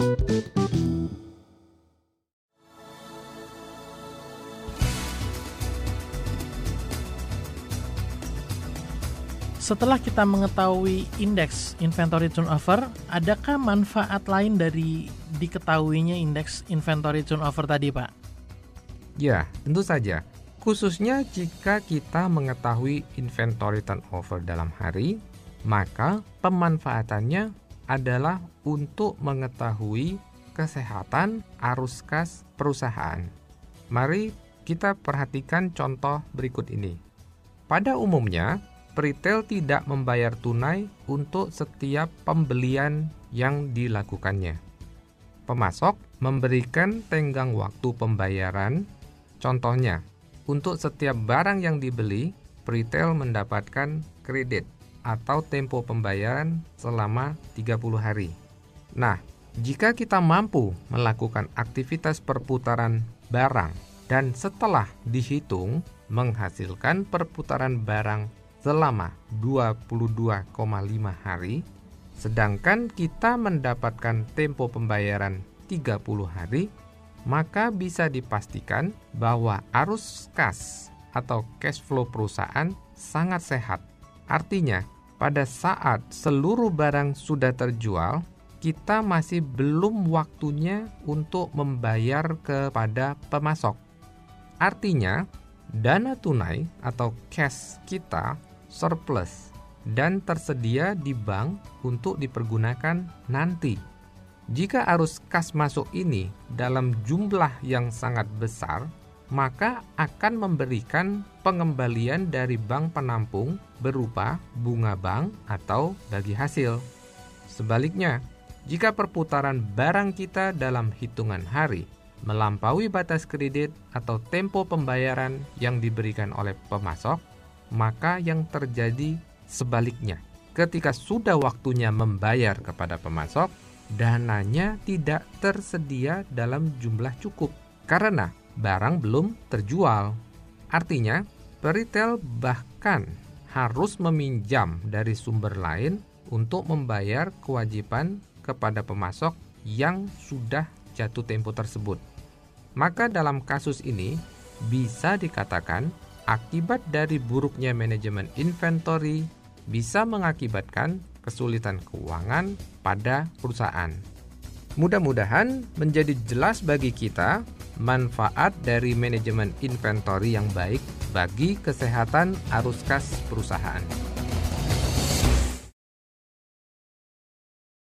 Setelah kita mengetahui indeks inventory turnover, adakah manfaat lain dari diketahuinya indeks inventory turnover tadi, Pak? Ya, tentu saja. Khususnya jika kita mengetahui inventory turnover dalam hari, maka pemanfaatannya adalah untuk mengetahui kesehatan arus kas perusahaan. Mari kita perhatikan contoh berikut ini. Pada umumnya, Retail tidak membayar tunai untuk setiap pembelian yang dilakukannya. Pemasok memberikan tenggang waktu pembayaran. Contohnya, untuk setiap barang yang dibeli, retail mendapatkan kredit atau tempo pembayaran selama 30 hari. Nah, jika kita mampu melakukan aktivitas perputaran barang dan setelah dihitung menghasilkan perputaran barang selama 22,5 hari, sedangkan kita mendapatkan tempo pembayaran 30 hari, maka bisa dipastikan bahwa arus kas atau cash flow perusahaan sangat sehat. Artinya, pada saat seluruh barang sudah terjual, kita masih belum waktunya untuk membayar kepada pemasok. Artinya, dana tunai atau cash kita surplus dan tersedia di bank untuk dipergunakan nanti. Jika arus kas masuk ini dalam jumlah yang sangat besar, maka akan memberikan pengembalian dari bank penampung berupa bunga bank atau bagi hasil. Sebaliknya, jika perputaran barang kita dalam hitungan hari melampaui batas kredit atau tempo pembayaran yang diberikan oleh pemasok, maka yang terjadi sebaliknya. Ketika sudah waktunya membayar kepada pemasok, dananya tidak tersedia dalam jumlah cukup karena barang belum terjual. Artinya, peritel bahkan harus meminjam dari sumber lain untuk membayar kewajiban kepada pemasok yang sudah jatuh tempo tersebut. Maka dalam kasus ini bisa dikatakan akibat dari buruknya manajemen inventory bisa mengakibatkan kesulitan keuangan pada perusahaan. Mudah-mudahan menjadi jelas bagi kita manfaat dari manajemen inventory yang baik bagi kesehatan arus kas perusahaan.